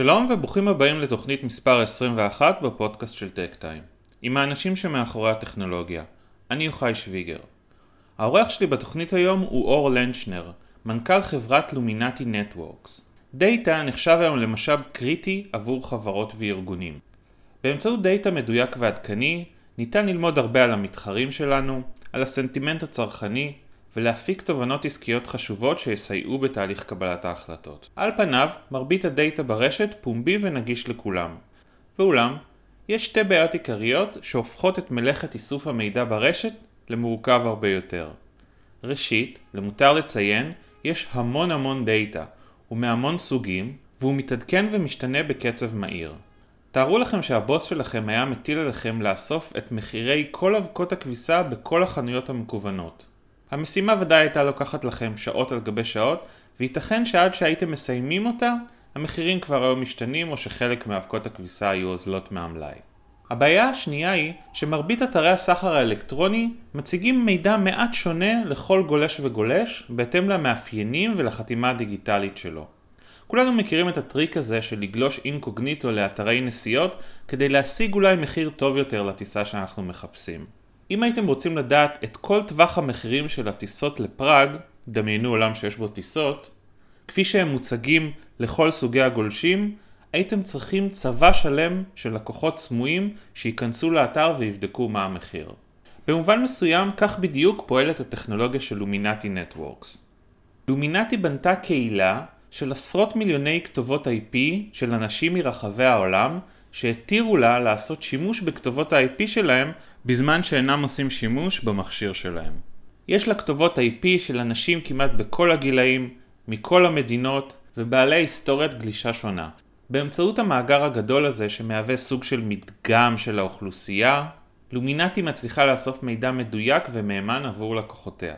שלום וברוכים הבאים לתוכנית מספר 21 בפודקאסט של טק טיים, עם האנשים שמאחורי הטכנולוגיה. אני יוחאי שוויגר. האורח שלי בתוכנית היום הוא אור לנצ'נר, מנכ"ל חברת לומינטי נטוורקס. דאטה נחשב היום למשאב קריטי עבור חברות וארגונים. באמצעות דאטה מדויק ועדכני, ניתן ללמוד הרבה על המתחרים שלנו, על הסנטימנט הצרכני, ולהפיק תובנות עסקיות חשובות שיסייעו בתהליך קבלת ההחלטות. על פניו, מרבית הדאטה ברשת פומבי ונגיש לכולם. ואולם, יש שתי בעיות עיקריות שהופכות את מלאכת איסוף המידע ברשת למורכב הרבה יותר. ראשית, למותר לציין, יש המון המון דאטה, ומהמון סוגים, והוא מתעדכן ומשתנה בקצב מהיר. תארו לכם שהבוס שלכם היה מטיל עליכם לאסוף את מחירי כל אבקות הכביסה בכל החנויות המקוונות. המשימה ודאי הייתה לוקחת לכם שעות על גבי שעות, וייתכן שעד שהייתם מסיימים אותה, המחירים כבר היו משתנים או שחלק מאבקות הכביסה היו אוזלות מהמלאי. הבעיה השנייה היא שמרבית אתרי הסחר האלקטרוני מציגים מידע מעט שונה לכל גולש וגולש בהתאם למאפיינים ולחתימה הדיגיטלית שלו. כולנו מכירים את הטריק הזה של לגלוש אינקוגניטו לאתרי נסיעות כדי להשיג אולי מחיר טוב יותר לטיסה שאנחנו מחפשים. אם הייתם רוצים לדעת את כל טווח המחירים של הטיסות לפראג, דמיינו עולם שיש בו טיסות, כפי שהם מוצגים לכל סוגי הגולשים, הייתם צריכים צבא שלם של לקוחות סמויים שייכנסו לאתר ויבדקו מה המחיר. במובן מסוים כך בדיוק פועלת הטכנולוגיה של לומינטי נטוורקס. לומינטי בנתה קהילה של עשרות מיליוני כתובות IP של אנשים מרחבי העולם שהתירו לה לעשות שימוש בכתובות ה-IP שלהם בזמן שאינם עושים שימוש במכשיר שלהם. יש לה כתובות IP של אנשים כמעט בכל הגילאים, מכל המדינות ובעלי היסטוריית גלישה שונה. באמצעות המאגר הגדול הזה שמהווה סוג של מדגם של האוכלוסייה, לומינטי מצליחה לאסוף מידע מדויק ומהימן עבור לקוחותיה.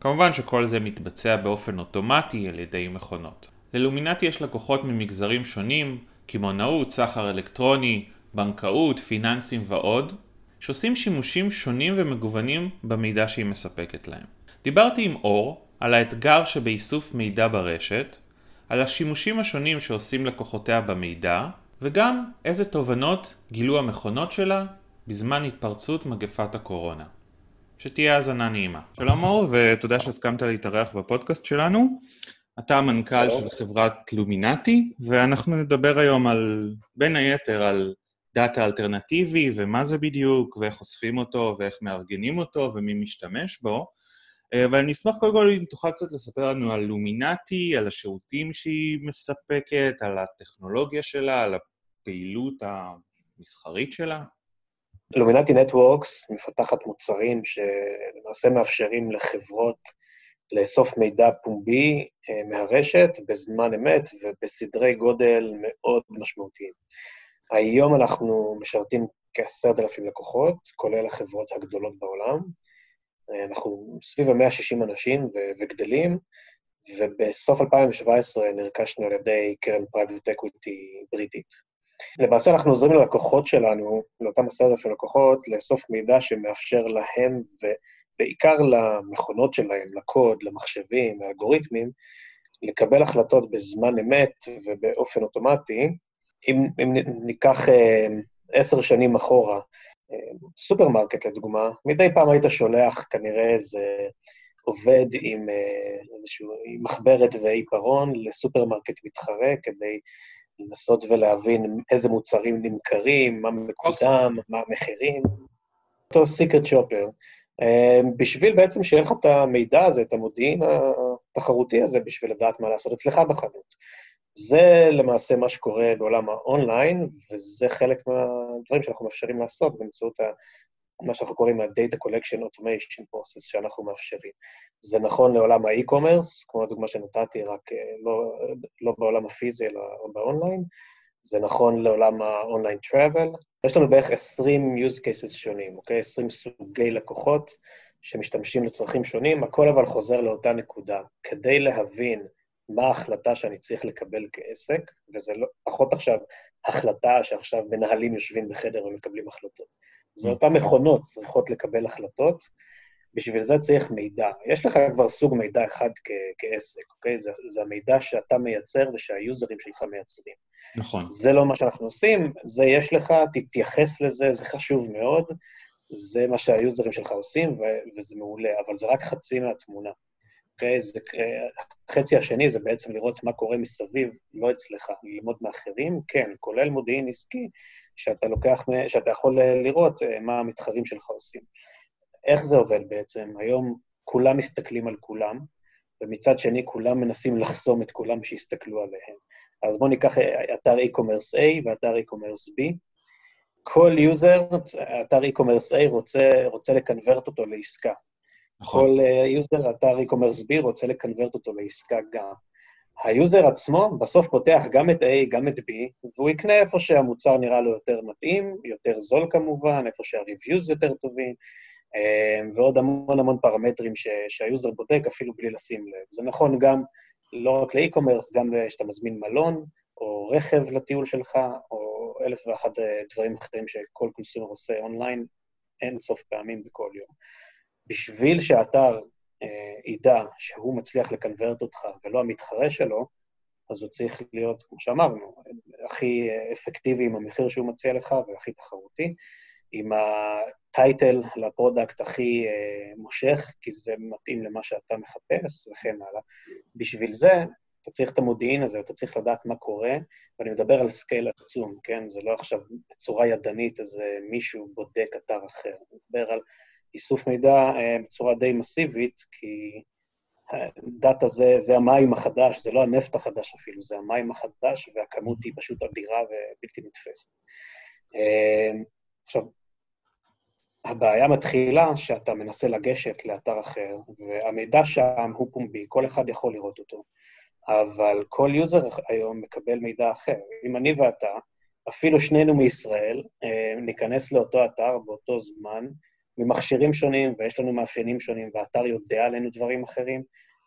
כמובן שכל זה מתבצע באופן אוטומטי על ידי מכונות. ללומינטי יש לקוחות ממגזרים שונים, קמעונאות, סחר אלקטרוני, בנקאות, פיננסים ועוד, שעושים שימושים שונים ומגוונים במידע שהיא מספקת להם. דיברתי עם אור על האתגר שבאיסוף מידע ברשת, על השימושים השונים שעושים לקוחותיה במידע, וגם איזה תובנות גילו המכונות שלה בזמן התפרצות מגפת הקורונה. שתהיה האזנה נעימה. שלום אור, ותודה שהסכמת להתארח בפודקאסט שלנו. אתה המנכ"ל של חברת לומינטי, ואנחנו נדבר היום על, בין היתר, על דאטה אלטרנטיבי, ומה זה בדיוק, ואיך אוספים אותו, ואיך מארגנים אותו, ומי משתמש בו. אה, ואני אשמח קודם כל אם תוכל קצת לספר לנו על לומינטי, על השירותים שהיא מספקת, על הטכנולוגיה שלה, על הפעילות המסחרית שלה. לומינטי נטוורקס מפתחת מוצרים שלמעשה מאפשרים לחברות לאסוף מידע פומבי אה, מהרשת בזמן אמת ובסדרי גודל מאוד משמעותיים. היום אנחנו משרתים כעשרת אלפים לקוחות, כולל החברות הגדולות בעולם. אה, אנחנו סביב ה-160 אנשים ו- וגדלים, ובסוף 2017 נרכשנו על ידי קרן private equity בריטית. למעשה אנחנו עוזרים ללקוחות שלנו, לאותם עשרת אלפים לקוחות, לאסוף מידע שמאפשר להם, ובעיקר למכונות שלהם, לקוד, למחשבים, לאלגוריתמים, לקבל החלטות בזמן אמת ובאופן אוטומטי, אם, אם ניקח אה, עשר שנים אחורה, אה, סופרמרקט לדוגמה, מדי פעם היית שולח כנראה איזה עובד עם אה, איזושהי מחברת ועיפרון לסופרמרקט מתחרה כדי לנסות ולהבין איזה מוצרים נמכרים, מה מקודם, מה המחירים. אותו secret shopper. בשביל בעצם שיהיה לך את המידע הזה, את המודיעין התחרותי הזה, בשביל לדעת מה לעשות אצלך בחנות. זה למעשה מה שקורה בעולם האונליין, וזה חלק מהדברים שאנחנו מאפשרים לעשות באמצעות ה... מה שאנחנו קוראים ה-Data Collection Automation Process שאנחנו מאפשרים. זה נכון לעולם ה e-commerce, כמו הדוגמה שנתתי, רק אה, לא, לא בעולם הפיזי, אלא באונליין. זה נכון לעולם האונליין טראבל. יש לנו בערך 20 use cases שונים, אוקיי? 20 סוגי לקוחות שמשתמשים לצרכים שונים, הכל אבל חוזר לאותה נקודה. כדי להבין מה ההחלטה שאני צריך לקבל כעסק, וזה לא, פחות עכשיו החלטה שעכשיו מנהלים יושבים בחדר ומקבלים החלטות. זה mm. אותן מכונות צריכות לקבל החלטות, בשביל זה צריך מידע. יש לך כבר סוג מידע אחד כ- כעסק, אוקיי? זה, זה המידע שאתה מייצר ושהיוזרים שלך מייצרים. נכון. זה לא מה שאנחנו עושים, זה יש לך, תתייחס לזה, זה חשוב מאוד, זה מה שהיוזרים שלך עושים, ו- וזה מעולה, אבל זה רק חצי מהתמונה. אוקיי? זה, החצי השני זה בעצם לראות מה קורה מסביב, לא אצלך, ללמוד מאחרים, כן, כולל מודיעין עסקי, שאתה לוקח, שאתה יכול לראות אה, מה המתחרים שלך עושים. איך זה עובד בעצם? היום כולם מסתכלים על כולם, ומצד שני כולם מנסים לחסום את כולם שיסתכלו עליהם. אז בואו ניקח אה, אתר e-commerce A ואתר e-commerce B. כל יוזר, אתר e-commerce A רוצה, רוצה לקנברט אותו לעסקה. נכון. כל יוזר, אה, אתר e-commerce B רוצה לקנברט אותו לעסקה גם. היוזר עצמו בסוף פותח גם את A, גם את B, והוא יקנה איפה שהמוצר נראה לו יותר מתאים, יותר זול כמובן, איפה שה-reviews יותר טובים, ועוד המון המון פרמטרים ש, שהיוזר בודק אפילו בלי לשים לב. זה נכון גם לא רק ל e-commerce, גם כשאתה מזמין מלון, או רכב לטיול שלך, או אלף ואחת אה, דברים אחרים שכל consumer עושה אונליין, אין סוף פעמים בכל יום. בשביל שהאתר אה, ידע שהוא מצליח לקנברט אותך ולא המתחרה שלו, אז הוא צריך להיות, כמו שאמרנו, הכי אפקטיבי עם המחיר שהוא מציע לך והכי תחרותי, עם ה title ל product הכי אה, מושך, כי זה מתאים למה שאתה מחפש וכן הלאה. בשביל זה, אתה צריך את המודיעין הזה, אתה צריך לדעת מה קורה, ואני מדבר על scale עצום, כן? זה לא עכשיו בצורה ידנית איזה מישהו בודק אתר אחר. אני מדבר על איסוף מידע אה, בצורה די מסיבית, כי דאטה זה, זה המים החדש, זה לא הנפט החדש אפילו, זה המים החדש, והכמות היא פשוט אדירה ובלתי נתפסת. אה, עכשיו, הבעיה מתחילה שאתה מנסה לגשת לאתר אחר, והמידע שם הוא פומבי, כל אחד יכול לראות אותו, אבל כל יוזר היום מקבל מידע אחר. אם אני ואתה, אפילו שנינו מישראל, אה, ניכנס לאותו אתר באותו זמן, ממכשירים שונים, ויש לנו מאפיינים שונים, והאתר יודע עלינו דברים אחרים,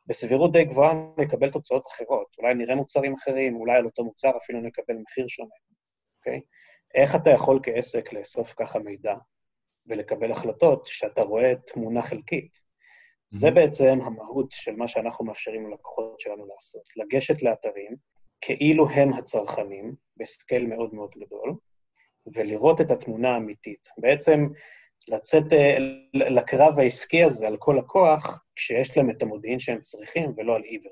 בסבירות די גבוהה נקבל תוצאות אחרות. אולי נראה מוצרים אחרים, אולי על אותו מוצר אפילו נקבל מחיר שונה, אוקיי? Okay? איך אתה יכול כעסק לאסוף ככה מידע ולקבל החלטות שאתה רואה תמונה חלקית? זה בעצם המהות של מה שאנחנו מאפשרים ללקוחות שלנו לעשות. לגשת לאתרים כאילו הם הצרכנים, בסקייל מאוד מאוד גדול, ולראות את התמונה האמיתית. בעצם לצאת אה, לקרב העסקי הזה על כל הכוח, כשיש להם את המודיעין שהם צריכים, ולא על עיוור.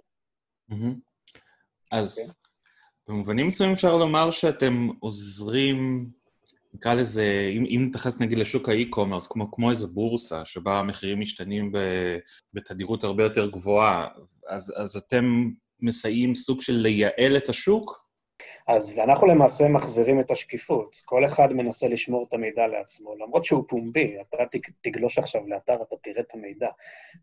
אז אוקיי. במובנים מסוימים אפשר לומר שאתם עוזרים, נקרא לזה, אם, אם נתייחס נגיד לשוק האי-קומרס, כמו, כמו איזו בורסה, שבה המחירים משתנים בתדירות הרבה יותר גבוהה, אז, אז אתם מסייעים סוג של לייעל את השוק? אז אנחנו למעשה מחזירים את השקיפות. כל אחד מנסה לשמור את המידע לעצמו, למרות שהוא פומבי, אתה תגלוש עכשיו לאתר, אתה תראה את המידע,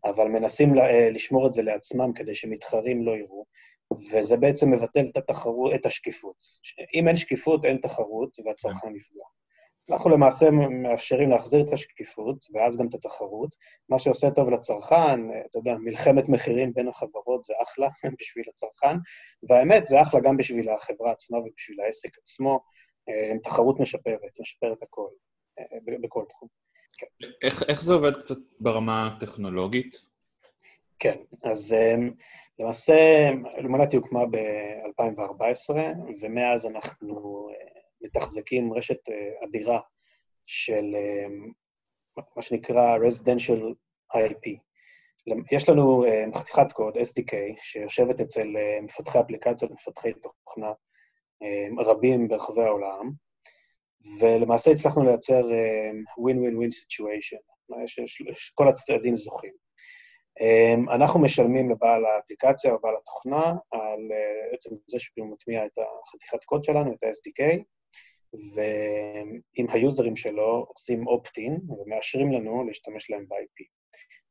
אבל מנסים אה, לשמור את זה לעצמם כדי שמתחרים לא יראו, וזה בעצם מבטל את, התחרות, את השקיפות. אם אין שקיפות, אין תחרות, והצרכן נפגע. אנחנו למעשה מאפשרים להחזיר את השקיפות, ואז גם את התחרות. מה שעושה טוב לצרכן, אתה יודע, מלחמת מחירים בין החברות זה אחלה בשביל הצרכן, והאמת, זה אחלה גם בשביל החברה עצמה ובשביל העסק עצמו. אה, תחרות משפרת, משפרת הכל, אה, בכל תחום. כן. איך, איך זה עובד קצת ברמה הטכנולוגית? כן, אז אה, למעשה, לומנטי הוקמה ב-2014, ומאז אנחנו מתחזקים רשת אה, אדירה של אה, מה שנקרא Residential IP. יש לנו אה, חתיכת קוד, SDK, שיושבת אצל מפתחי אפליקציות, מפתחי תוכנה רבים ברחבי העולם, ולמעשה הצלחנו לייצר win-win-win situation, כל הצדדים זוכים. אנחנו משלמים לבעל האפליקציה או בעל התוכנה על עצם זה שהוא מטמיע את החתיכת קוד שלנו, את ה-SDK, ועם היוזרים שלו עושים opt-in ומאשרים לנו להשתמש להם ב-IP.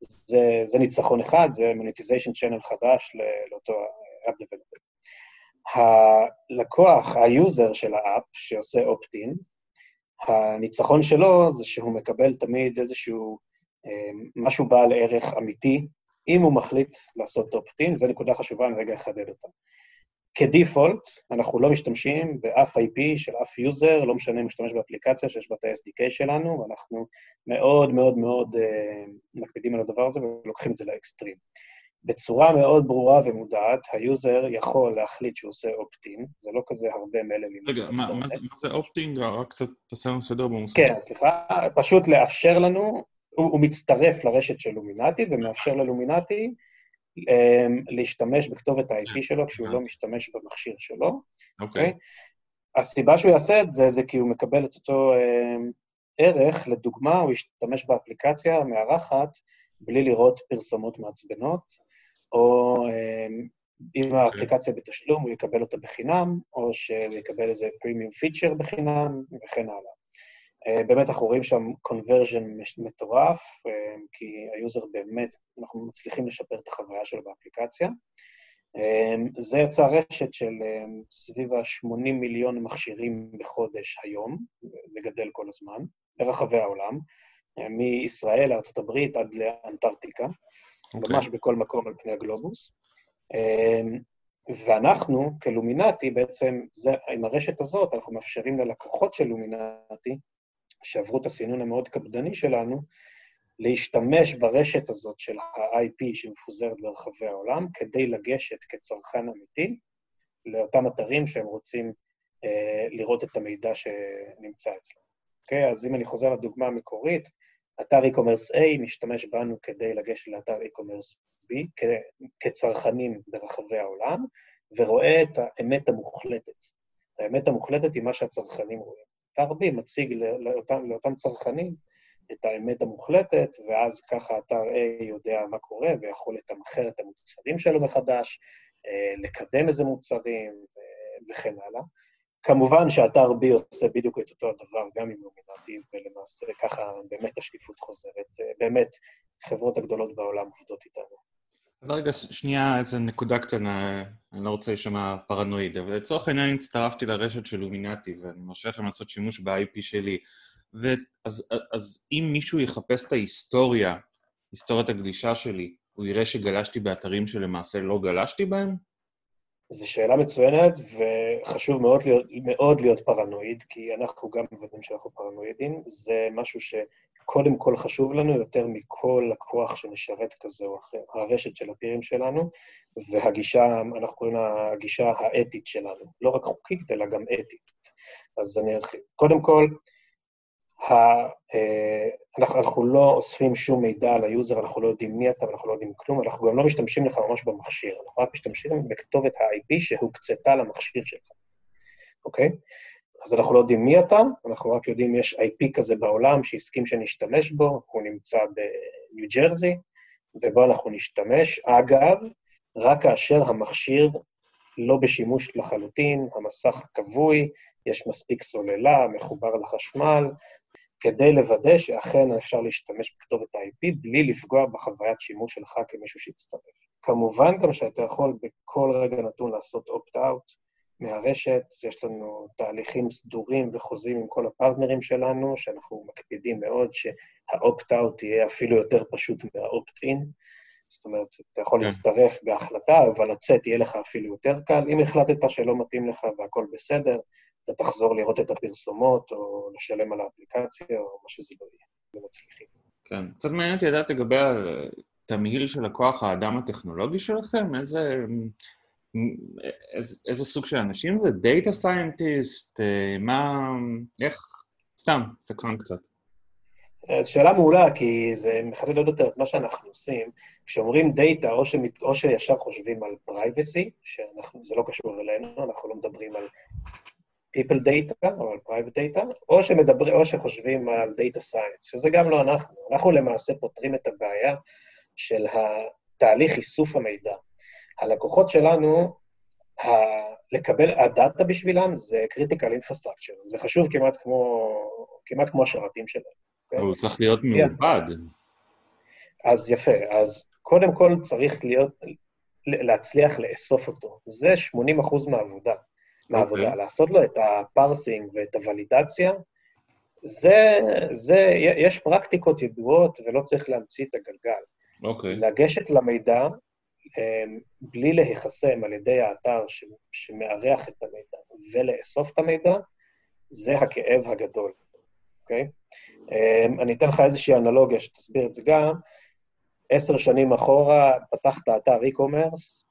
זה, זה ניצחון אחד, זה monetization channel חדש לאותו app developer. הלקוח, היוזר של ה app שעושה opt-in, הניצחון שלו זה שהוא מקבל תמיד איזשהו אה, משהו בעל ערך אמיתי, אם הוא מחליט לעשות opt-in, זו נקודה חשובה, אני רגע אחדד אותה. כ default, אנחנו לא משתמשים באף IP של אף יוזר, לא משנה אם משתמש באפליקציה שיש בה את ה-SDK שלנו, ואנחנו מאוד מאוד מאוד אה, מקפידים על הדבר הזה ולוקחים את זה לאקסטרים. בצורה מאוד ברורה ומודעת, ה user יכול להחליט שהוא עושה opt-in, זה לא כזה הרבה מללים. רגע, מה, מה, זה, מה זה opt-in? רק קצת תעשה לנו סדר במושג. כן, סליחה, פשוט לאפשר לנו, הוא, הוא מצטרף לרשת של Luminati ומאפשר ל Luminati um, להשתמש בכתובת ה-IP כן, שלו כשהוא לא משתמש במכשיר שלו. אוקיי. Okay. Okay? הסיבה שהוא יעשה את זה, זה כי הוא מקבל את אותו um, ערך, לדוגמה, הוא ישתמש באפליקציה המארחת בלי לראות פרסומות מעצבנות, או um, אם okay. אוקיי. האפליקציה בתשלום, הוא יקבל אותה בחינם, או שהוא יקבל איזה premium feature בחינם, וכן הלאה. אה, באמת אנחנו רואים שם conversion מטורף, אה, כי ה user באמת, אנחנו מצליחים לשפר את החוויה שלו באפליקציה. אה, זה יצר רשת של סביב ה-80 מיליון מכשירים בחודש היום, זה גדל כל הזמן, ברחבי העולם, מישראל לארה"ב עד לאנטארקטיקה, okay. אוקיי. ממש בכל מקום על פני הגלובוס. ואנחנו, כלומינטי, בעצם, זה, עם הרשת הזאת, אנחנו מאפשרים ללקוחות של לומינטי שעברו את הסינון המאוד קפדני שלנו, להשתמש ברשת הזאת של ה-IP שמפוזרת ברחבי העולם, כדי לגשת כצרכן אמיתי לאותם אתרים שהם רוצים אה, לראות את המידע שנמצא אצלם. אוקיי? אז אם אני חוזר לדוגמה המקורית, אתר e-commerce A משתמש בנו כדי לגשת לאתר e-commerce B כצרכנים ברחבי העולם, ורואה את האמת המוחלטת. האמת המוחלטת היא מה שהצרכנים רואים. אתר B מציג לאותם, לאותם צרכנים את האמת המוחלטת, ואז ככה אתר A יודע מה קורה ויכול לתמחר את המוצרים שלו מחדש, אה, לקדם איזה מוצרים וכן הלאה. כמובן שאתר B עושה בדיוק את אותו הדבר גם עם נומינטי, ולמעשה ככה באמת השקיפות חוזרת. אה, באמת, חברות הגדולות בעולם עובדות איתנו. אז רגע, שנייה, איזה נקודה קטנה, אני לא רוצה להישמע פרנואיד, אבל לצורך העניין הצטרפתי לרשת של לומינטי, ואני מרשה לכם לעשות שימוש ב-IP שלי. ואז אז אם מישהו יחפש את ההיסטוריה, היסטוריית הגלישה שלי, הוא יראה שגלשתי באתרים שלמעשה לא גלשתי בהם? זו שאלה מצוינת, וחשוב מאוד להיות, מאוד להיות פרנואיד, כי אנחנו גם מוודאים שאנחנו פרנואידים. זה משהו ש... קודם כל חשוב לנו יותר מכל לקוח שנשרת כזה או אחר, הרשת של הפירים שלנו, והגישה, אנחנו קוראים לה הגישה האתית שלנו, לא רק חוקית, אלא גם אתית. אז אני ארחיב. קודם כל, ה, אה, אנחנו, אנחנו לא אוספים שום מידע על ה user, אנחנו לא יודעים מי אתה, אנחנו לא יודעים כלום, אנחנו גם לא משתמשים לך ממש במכשיר, אנחנו רק משתמשים בכתובת ה-IP שהוקצתה למכשיר שלך, אוקיי? אז אנחנו לא יודעים מי אתה, אנחנו רק יודעים יש IP כזה בעולם שהסכים שנשתמש בו, הוא נמצא בניו ג'רזי, ובו אנחנו נשתמש. אגב, רק כאשר המכשיר לא בשימוש לחלוטין, המסך כבוי, יש מספיק סוללה, מחובר לחשמל, כדי לוודא שאכן אפשר להשתמש בכתובת ה-IP בלי לפגוע בחוויית שימוש שלך כמישהו שיצטרף. כמובן גם שאתה יכול בכל רגע נתון לעשות opt-out, מהרשת, יש לנו תהליכים סדורים וחוזים עם כל הפרטנרים שלנו, שאנחנו מקפידים מאוד שהאופט-אאוט יהיה אפילו יותר פשוט מהאופט-אין. זאת אומרת, אתה יכול כן. להצטרף בהחלטה, אבל לצאת יהיה לך אפילו יותר קל. אם החלטת שלא מתאים לך והכול בסדר, אתה תחזור לראות את הפרסומות, או לשלם על האפליקציה, או מה שזה לא יהיה, ומצליחים. כן. קצת מעניין אותי לדעת לגבי התמהיל של הכוח האדם הטכנולוגי שלכם, איזה... איזה, איזה סוג של אנשים זה? data scientist? מה... איך? סתם, סקרן קצת. אה, שאלה מעולה, כי זה מחדד עוד יותר את מה שאנחנו עושים. כשאומרים דאטה, או, שמת, או שישר חושבים על privacy, שזה לא קשור אלינו, אנחנו לא מדברים על people data או על private data, או, שמדבר, או שחושבים על data science, שזה גם לא אנחנו. אנחנו למעשה פותרים את הבעיה של התהליך איסוף המידע. הלקוחות שלנו, ה... לקבל, הדאטה בשבילם זה critical infrastructure, זה חשוב כמעט כמו, כמעט כמו השרתים שלהם. אבל הוא צריך להיות מעובד. אז יפה, אז קודם כל צריך להיות, להצליח לאסוף אותו. זה 80 אחוז מהעבודה. מהעבודה. Okay. אוקיי. לעשות לו את הפרסינג ואת הוולידציה, זה, זה, יש פרקטיקות ידועות ולא צריך להמציא את הגלגל. אוקיי. Okay. לגשת למידע, בלי להיחסם על ידי האתר שמארח את המידע ולאסוף את המידע, זה הכאב הגדול, אוקיי? אני אתן לך איזושהי אנלוגיה שתסביר את זה גם. עשר שנים אחורה, פתחת אתר e-commerce,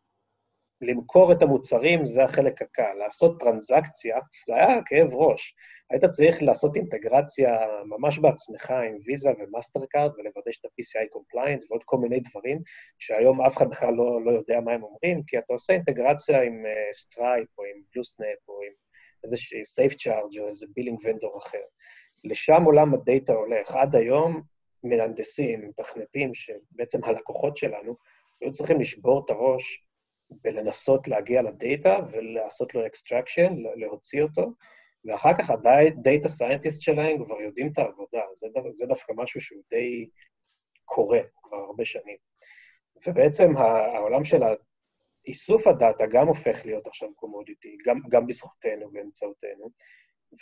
למכור את המוצרים זה החלק הקל. לעשות טרנזקציה, זה היה כאב ראש. היית צריך לעשות אינטגרציה ממש בעצמך עם ויזה ומאסטרקארד ולוודא שאתה PCI compliant ועוד כל מיני דברים שהיום אף אחד בכלל לא, לא יודע מה הם אומרים, כי אתה עושה אינטגרציה עם Stripe uh, או עם BlueSnap או עם איזשהי SafeCharge או איזה billing vendor אחר. לשם עולם הדאטה הולך. עד היום מהנדסים, מתכנתים, שבעצם הלקוחות שלנו, היו צריכים לשבור את הראש ולנסות להגיע לדאטה ולעשות לו extraction, להוציא אותו, ואחר כך ה data scientist שלהם כבר יודעים את העבודה. זה, זה דווקא משהו שהוא די קורה כבר הרבה שנים. ובעצם העולם של איסוף הדאטה גם הופך להיות עכשיו commodity, גם, גם בזכותנו, באמצעותנו,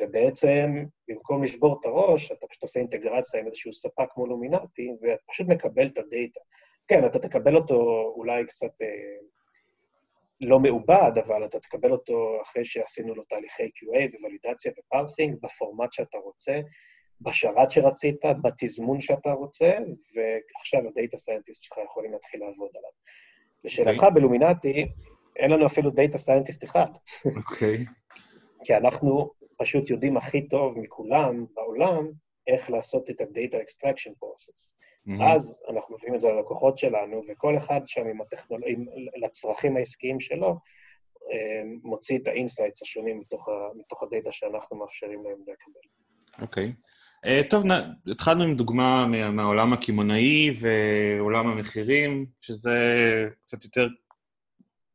ובעצם במקום לשבור את הראש, אתה פשוט עושה אינטגרציה עם איזשהו ספק כמו Luminati, ואתה פשוט מקבל את הדאטה. כן, אתה תקבל אותו אולי קצת אה, לא מעובד, אבל אתה תקבל אותו אחרי שעשינו לו תהליכי QA וולידציה ו parsing, בפורמט שאתה רוצה, בשרת שרצית, בתזמון שאתה רוצה, ועכשיו ה data scientist שלך יכולים להתחיל לעבוד עליו. לשאלתך, okay. ב Luminati, אין לנו אפילו data scientist אחד. אוקיי. Okay. כי אנחנו פשוט יודעים הכי טוב מכולם בעולם איך לעשות את ה-data extraction process. Mm-hmm. אז אנחנו מביאים את זה ללקוחות שלנו, וכל אחד שם עם הטכנולוגיה, לצרכים העסקיים שלו, אה, מוציא את ה insights השונים מתוך, ה, מתוך הדאטה שאנחנו מאפשרים להם לקבל. אוקיי. Okay. Uh, טוב, התחלנו עם דוגמה מהעולם הקמעונאי ועולם המחירים, שזה קצת יותר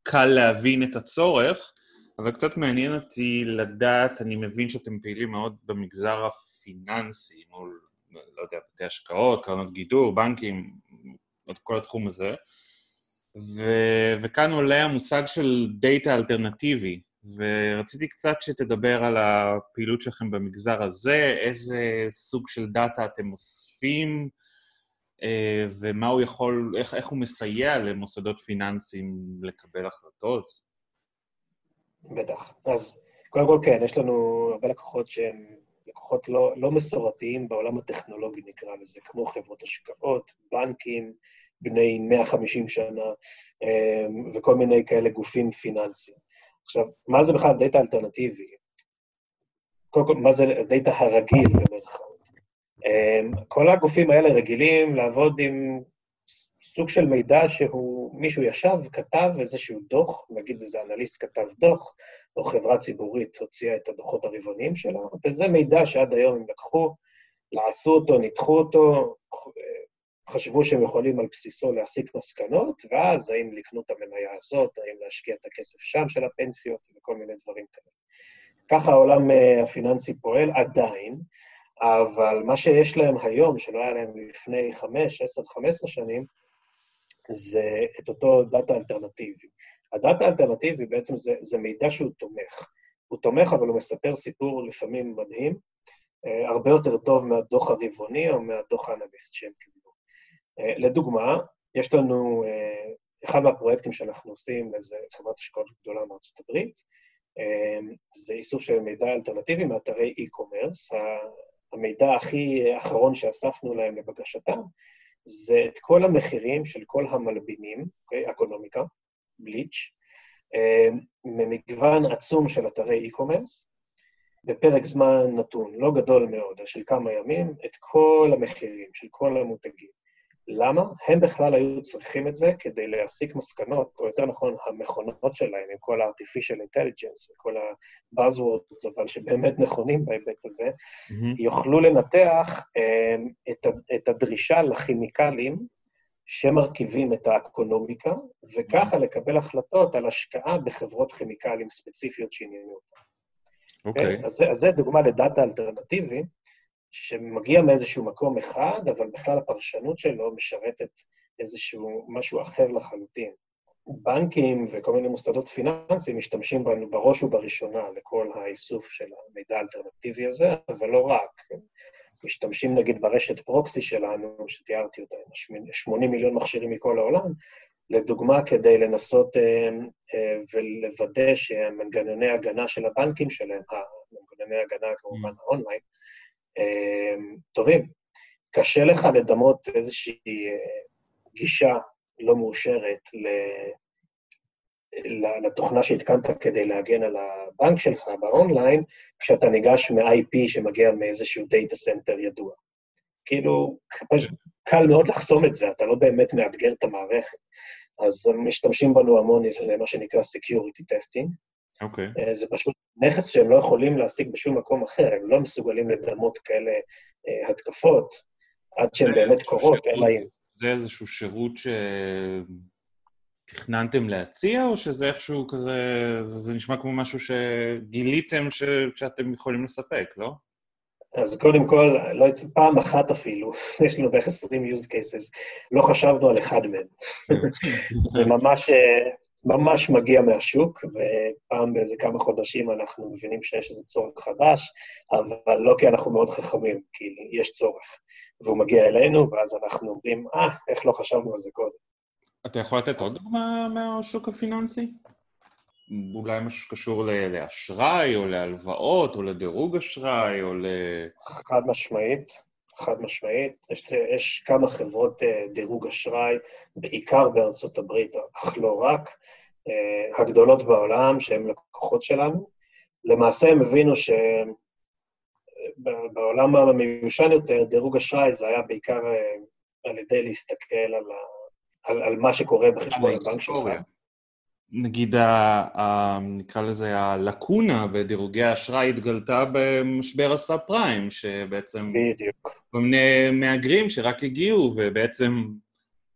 קל להבין את הצורך. אבל קצת מעניין אותי לדעת, אני מבין שאתם פעילים מאוד במגזר הפיננסי, מול, לא יודע, בתי השקעות, קרנות גידור, בנקים, את כל התחום הזה. ו... וכאן עולה המושג של דאטה אלטרנטיבי, ורציתי קצת שתדבר על הפעילות שלכם במגזר הזה, איזה סוג של דאטה אתם אוספים, אה, ומה הוא יכול, איך, איך הוא מסייע למוסדות פיננסיים לקבל החלטות. בטח. אז קודם כל, כן, יש לנו הרבה לקוחות שהם לקוחות לא, לא מסורתיים בעולם הטכנולוגי, נקרא לזה, כמו חברות השקעות, בנקים, בני 150 שנה, אמ, וכל מיני כאלה גופים פיננסיים. עכשיו, מה זה בכלל דאטה אלטרנטיבי? קודם כל, מה זה דאטה הרגיל, במירכאות? אמ, כל הגופים האלה רגילים לעבוד עם סוג של מידע שהוא, מישהו ישב, כתב איזשהו דוח, נגיד איזה אנליסט כתב דוח, או חברה ציבורית הוציאה את הדוחות הרבעוניים שלו, וזה מידע שעד היום הם לקחו, לעשו אותו, ניתחו אותו, חשבו שהם יכולים על בסיסו להסיק מסקנות, ואז האם לקנות את המניה הזאת, האם להשקיע את הכסף שם של הפנסיות וכל מיני דברים כאלה. ככה העולם אה, הפיננסי פועל עדיין, אבל מה שיש להם היום, שלא היה להם לפני 5, 10, 15 שנים, זה את אותו דאטה אלטרנטיבי. הדאטה האלטרנטיבי בעצם זה, זה מידע שהוא תומך. הוא תומך, אבל הוא מספר סיפור לפעמים מדהים, אה, הרבה יותר טוב מהדוח הרבעוני או מהדוח האנליסט שהם קיבלו. אה, לדוגמה, יש לנו, אה, אחד מהפרויקטים שאנחנו עושים לאיזה חברת השקעות גדולה מארצות הברית, זה איסוף של מידע אלטרנטיבי מאתרי e-commerce. המידע הכי אחרון שאספנו להם לבקשתם זה את כל המחירים של כל המלבינים, אוקיי? אקונומיקה, בליץ', אה, ממגוון עצום של אתרי e-commerce, בפרק זמן נתון, לא גדול מאוד, של כמה ימים, את כל המחירים של כל המותגים. למה? הם בכלל היו צריכים את זה כדי להסיק מסקנות, או יותר נכון, המכונות שלהם, עם כל ה-artificial intelligence וכל ה-buzzwords, אבל שבאמת נכונים בהיבט הזה, mm-hmm. יוכלו לנתח um, את, את הדרישה לכימיקלים שמרכיבים את האקונומיקה, וככה לקבל החלטות על השקעה בחברות כימיקלים ספציפיות שעניינו אותן. אוקיי. Okay. Okay? אז, אז זה דוגמה לדאטה אלטרנטיבי, שמגיע מאיזשהו מקום אחד, אבל בכלל הפרשנות שלו משרתת איזשהו משהו אחר לחלוטין. בנקים וכל מיני מוסדות פיננסיים משתמשים בנו בראש ובראשונה לכל האיסוף של המידע האלטרנטיבי הזה, אבל לא רק. משתמשים נגיד ברשת proxy שלנו, שתיארתי אותה, 80 מיליון מכשירים מכל העולם, לדוגמה, כדי לנסות ולוודא שהמנגנוני הגנה של הבנקים שלהם, מנגנוני הגנה כמובן mm. האונליין, טובים. קשה לך לדמות איזושהי גישה לא מאושרת לתוכנה שהתקנת כדי להגן על הבנק שלך באונליין, כשאתה ניגש מ-IP שמגיע מאיזשהו data center ידוע. כאילו, קל מאוד לחסום את זה, אתה לא באמת מאתגר את המערכת. אז משתמשים בנו המון למה שנקרא Security Testing. אוקיי. Okay. אה, זה פשוט נכס שהם לא יכולים להשיג בשום מקום אחר, הם לא מסוגלים לדמות כאלה uh, התקפות עד שהן באמת קורות, אלא אם... זה איזשהו שירות שתכננתם להציע, או שזה איכשהו כזה, זה נשמע כמו משהו שגיליתם ש... שאתם יכולים לספק, לא? אז קודם כל, לא, פעם אחת אפילו, יש לנו בערך 20 use cases, לא חשבנו על אחד מהם. זה ממש, ממש מגיע מהשוק, ופעם באיזה כמה חודשים אנחנו מבינים שיש איזה צורך חדש, אבל לא כי אנחנו מאוד חכמים, כי יש צורך. והוא מגיע אלינו, ואז אנחנו אומרים, אה, איך לא חשבנו על זה קודם. אתה יכול לתת עוד דוגמה מהשוק הפיננסי? אולי משהו שקשור לאשראי, או להלוואות, או לדירוג אשראי, או ל... חד משמעית, חד משמעית. יש, יש כמה חברות אה, דירוג אשראי, בעיקר בארצות הברית, אך לא רק, אה, הגדולות בעולם, שהן לקוחות שלנו. למעשה הם הבינו שבעולם המיושן יותר, דירוג אשראי זה היה בעיקר אה, על ידי להסתכל על, ה... על, על מה שקורה בחשבון הבנק שלך. נגיד, ה, ה, נקרא לזה הלקונה בדירוגי האשראי התגלתה במשבר הסאב פריים, שבעצם... בדיוק. כל מיני מהגרים שרק הגיעו, ובעצם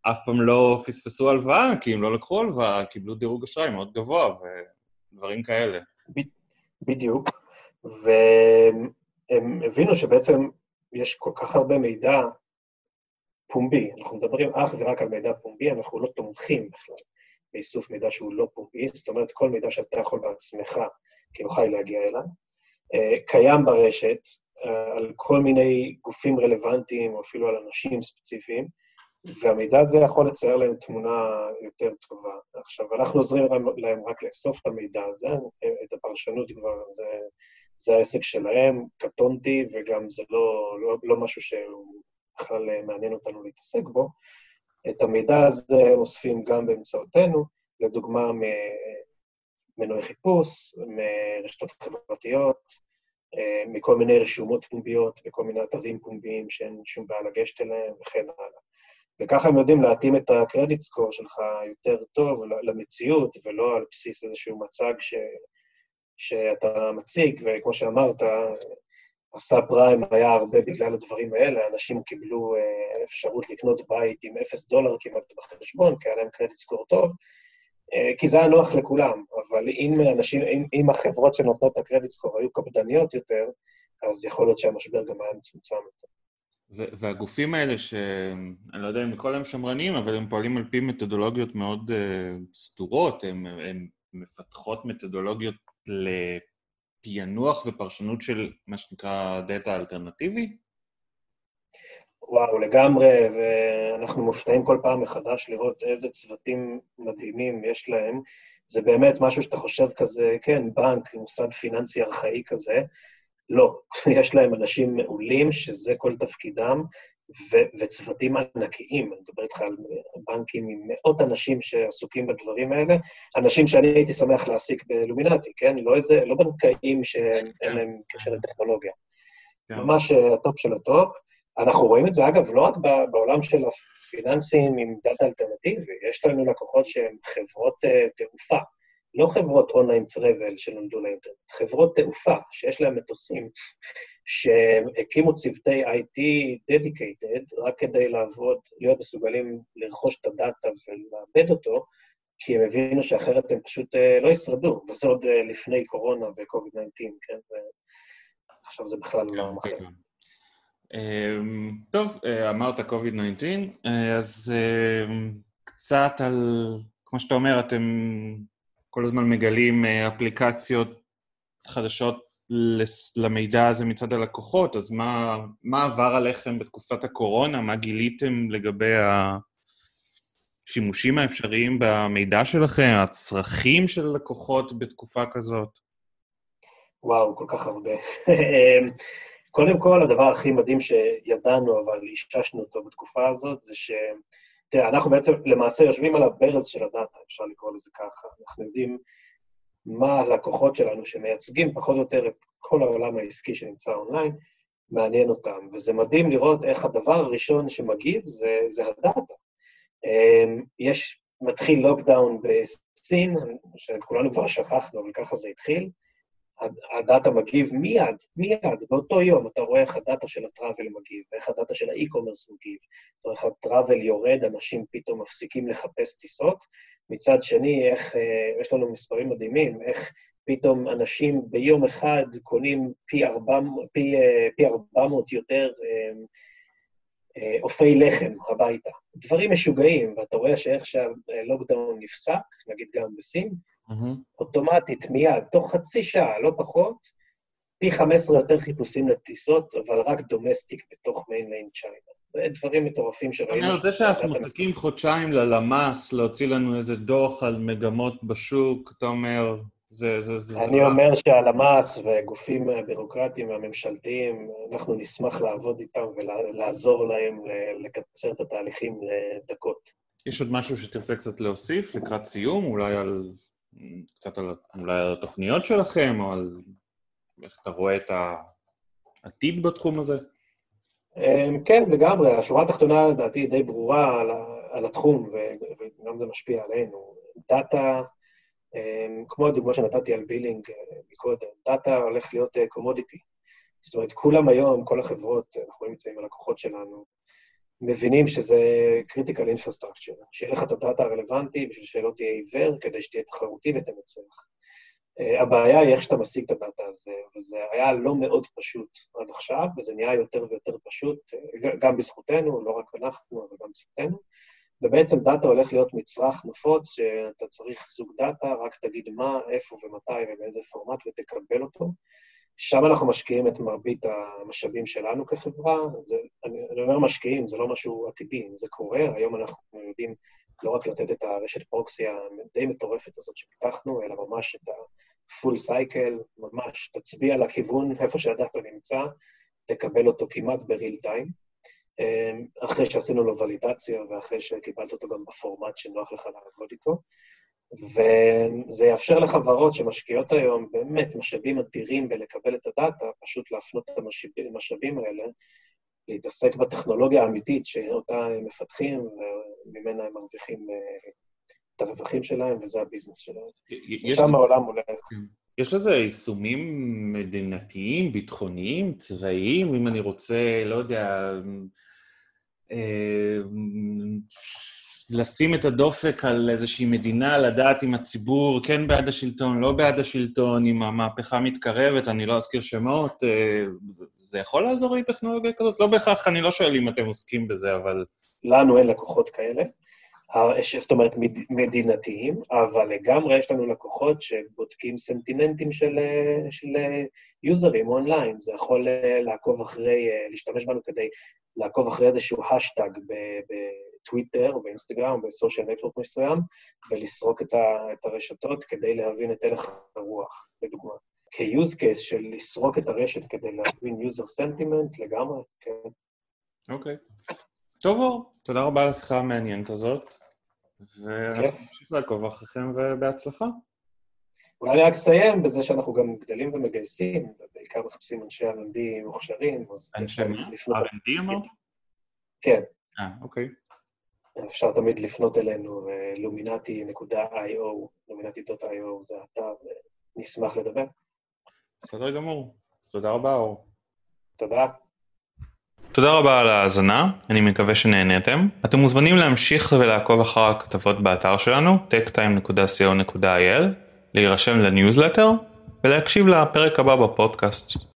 אף פעם לא פספסו הלוואה, כי הם לא לקחו הלוואה, קיבלו דירוג אשראי מאוד גבוה, ודברים כאלה. בדיוק. והם הבינו שבעצם יש כל כך הרבה מידע פומבי, אנחנו מדברים אך ורק על מידע פומבי, אנחנו לא תומכים בכלל. באיסוף מידע שהוא לא פומבי, זאת אומרת, כל מידע שאתה יכול בעצמך כיוחאי להגיע אליו, אה, קיים ברשת אה, על כל מיני גופים רלוונטיים, או אפילו על אנשים ספציפיים, והמידע הזה יכול לצייר להם תמונה יותר טובה. עכשיו, אנחנו עוזרים להם רק לאסוף את המידע הזה, את הפרשנות כבר, זה, זה העסק שלהם, קטונתי, וגם זה לא, לא, לא משהו שהוא בכלל מעניין אותנו להתעסק בו, את המידע הזה אוספים גם באמצעותנו, לדוגמה ממנועי חיפוש, מרשתות חברתיות, אה, מכל מיני רשומות פומביות בכל מיני אתרים פומביים שאין שום בעיה לגשת אליהם וכן הלאה. וככה הם יודעים להתאים את הקרדיט סקור שלך יותר טוב למציאות, ולא על בסיס איזשהו מצג ש... שאתה מציג, וכמו שאמרת, הסאב פריים היה הרבה בגלל הדברים האלה, אנשים קיבלו אה, אפשרות לקנות בית עם אפס דולר כמעט בחשבון, כי היה להם קרדיט סקור טוב, אה, כי זה היה נוח לכולם, אבל אם, אנשים, אם, אם החברות שנותנות את הקרדיט סקור היו קפדניות יותר, אז יכול להיות שהמשבר גם היה מצומצם יותר. והגופים האלה, שאני לא יודע אם לכל הם שמרנים, אבל הם פועלים על פי מתודולוגיות מאוד uh, סדורות, הן מפתחות מתודולוגיות פענוח ופרשנות של מה שנקרא דאטה אלטרנטיבי? וואו, לגמרי, ואנחנו מופתעים כל פעם מחדש לראות איזה צוותים מדהימים יש להם. זה באמת משהו שאתה חושב כזה, כן, בנק, מוסד פיננסי ארכאי כזה. לא, יש להם אנשים מעולים שזה כל תפקידם, ו- וצוותים ענקיים, אני מדבר איתך על בנקים עם מאות אנשים שעסוקים בדברים האלה, אנשים שאני הייתי שמח להעסיק בלומינטי, כן? לא איזה, לא בנקאים שאין כן. להם קשר לטכנולוגיה. כן. ממש אה, הטופ של הטופ. אנחנו רואים את זה, אגב, לא רק בעולם של הפיננסים עם דאטה אלטרנטיבי, יש לנו לקוחות שהן חברות uh, תעופה, לא חברות online travel שנולדו לאינטרנט, חברות תעופה שיש להן מטוסים שהקימו צוותי IT dedicated רק כדי לעבוד, להיות מסוגלים לרכוש את הדאטה ולאבד אותו, כי הם הבינו שאחרת הם פשוט אה, לא ישרדו, וזה עוד אה, לפני קורונה ו-COVID-19, כן? ועכשיו זה בכלל לא כן, אחר. כן. אמ, טוב, אה, אמרת COVID-19, אז קצת על, כמו שאתה אומר, אתם כל הזמן מגלים אפליקציות חדשות למידע הזה מצד הלקוחות, אז מה, מה עבר עליכם בתקופת הקורונה? מה גיליתם לגבי השימושים האפשריים במידע שלכם, הצרכים של לקוחות בתקופה כזאת? וואו, כל כך הרבה. קודם כל, הדבר הכי מדהים שידענו, אבל איששנו אותו בתקופה הזאת, זה ש... תראה, אנחנו בעצם למעשה יושבים על הברז של הדאטה, אפשר לקרוא לזה ככה. אנחנו יודעים מה הלקוחות שלנו, שמייצגים פחות או יותר את כל העולם העסקי שנמצא אונליין, מעניין אותם. וזה מדהים לראות איך הדבר הראשון שמגיב זה, זה הדאטה. אמ, יש, מתחיל lockdown בסין, שכולנו כבר שכחנו, אבל ככה זה התחיל. הדאטה מגיב מיד, מיד, באותו יום אתה רואה איך הדאטה של ה travel מגיב, ואיך הדאטה של ה e-commerce מגיב. אומרת, ה travel יורד, אנשים פתאום מפסיקים לחפש טיסות. מצד שני, איך, אה, יש לנו מספרים מדהימים, איך פתאום אנשים ביום אחד קונים פי 400, פי, אה, פי 400 יותר אה, אופי לחם הביתה. דברים משוגעים, ואתה רואה שאיך שה lockdown נפסק, נגיד גם בסין, mm-hmm. אוטומטית, מיד, תוך חצי שעה, לא פחות, פי 15 יותר חיפושים לטיסות, אבל רק domestic בתוך mainland China. זה דברים מטורפים שראינו. זאת אומרת, זה שאנחנו מחכים חודשיים ללמ"ס להוציא לנו איזה דוח על מגמות בשוק, אתה אומר, זה... זה, זה אני זה אומר. שהלמ"ס וגופים בירוקרטיים והממשלתיים, אנחנו נשמח לעבוד איתם ולעזור להם לקצר את התהליכים לדקות. יש עוד משהו שתרצה קצת להוסיף לקראת סיום? אולי על קצת על, אולי על התוכניות שלכם, או על איך אתה רואה את העתיד בתחום הזה? אמ, כן, לגמרי. השורה התחתונה, לדעתי, די ברורה על, על התחום, וגם זה משפיע עלינו. דאטה, אמ, כמו הדוגמה שנתתי על billing אה, מקודם, דאטה הולך להיות commodity. אה, זאת אומרת, כולם היום, כל החברות, אנחנו עם הלקוחות שלנו, מבינים שזה critical infrastructure, שיהיה לך את הדאטה הרלוונטי בשביל שלא תהיה עיוור, כדי שתהיה תחרותי ותנצח. Uh, הבעיה היא איך שאתה משיג את הדאטה הזה, וזה היה לא מאוד פשוט עד עכשיו, וזה נהיה יותר ויותר פשוט, uh, גם בזכותנו, לא רק אנחנו, אבל גם בזכותנו. ובעצם דאטה הולך להיות מצרך נפוץ, שאתה צריך סוג דאטה, רק תגיד מה, איפה ומתי ובאיזה פורמט ותקבל אותו. שם אנחנו משקיעים את מרבית המשאבים שלנו כחברה. זה, אני, אני אומר משקיעים, זה לא משהו עתידי, זה קורה. היום אנחנו יודעים לא רק לתת את הרשת פרוקסי הדי מטורפת הזאת שפיתחנו, אלא ממש את ה-full cycle, ממש תצביע לכיוון איפה שהדאטה נמצא, תקבל אותו כמעט בריל טיים. אחרי שעשינו לו ולידציה ואחרי שקיבלת אותו גם בפורמט שנוח לך לעבוד איתו. וזה יאפשר לחברות שמשקיעות היום באמת משאבים אדירים בלקבל את הדאטה, פשוט להפנות את המשאבים האלה, להתעסק בטכנולוגיה האמיתית שאותה הם מפתחים, וממנה הם מרוויחים אה, את הרווחים שלהם, וזה הביזנס שלהם. ושם העולם הולך. כן. יש לזה יישומים מדינתיים, ביטחוניים, צבאיים, אם אני רוצה, לא יודע, אה, לשים את הדופק על איזושהי מדינה, לדעת אם הציבור כן בעד השלטון, לא בעד השלטון, אם המהפכה מתקרבת, אני לא אזכיר שמות, אה, זה, זה יכול לעזור לי טכנולוגיה כזאת? לא בהכרח, אני לא שואל אם אתם עוסקים בזה, אבל... לנו אין לקוחות כאלה, זאת אומרת מדינתיים, אבל לגמרי יש לנו לקוחות שבודקים סנטימנטים של, של יוזרים אונליין. זה יכול לעקוב אחרי, להשתמש בנו כדי לעקוב אחרי איזשהו השטג בטוויטר או באינסטגרם או בסושיאל נטוורק מסוים, ולסרוק את, ה, את הרשתות כדי להבין את הלך הרוח, לדוגמה. כ-use case של לסרוק את הרשת כדי להבין user sentiment, לגמרי, כן. אוקיי. Okay. טוב, אור, תודה רבה על השיחה המעניינת הזאת, ואנחנו כן. נמשיך לעקוב אחריכם ובהצלחה. אולי רק אסיים בזה שאנחנו גם גדלים ומגייסים, ובעיקר מחפשים אנשי R&D מוכשרים, אז... אנשי מה? R&D אמרת? כן. אה, אוקיי. אפשר תמיד לפנות אלינו, לומינטי.io, לומינטי.io זה האתר, ונשמח לדבר. בסדר גמור. אז תודה רבה, אור. תודה. תודה רבה על ההאזנה, אני מקווה שנהניתם. אתם מוזמנים להמשיך ולעקוב אחר הכתבות באתר שלנו, techtime.co.il, להירשם לניוזלטר ולהקשיב לפרק הבא בפודקאסט.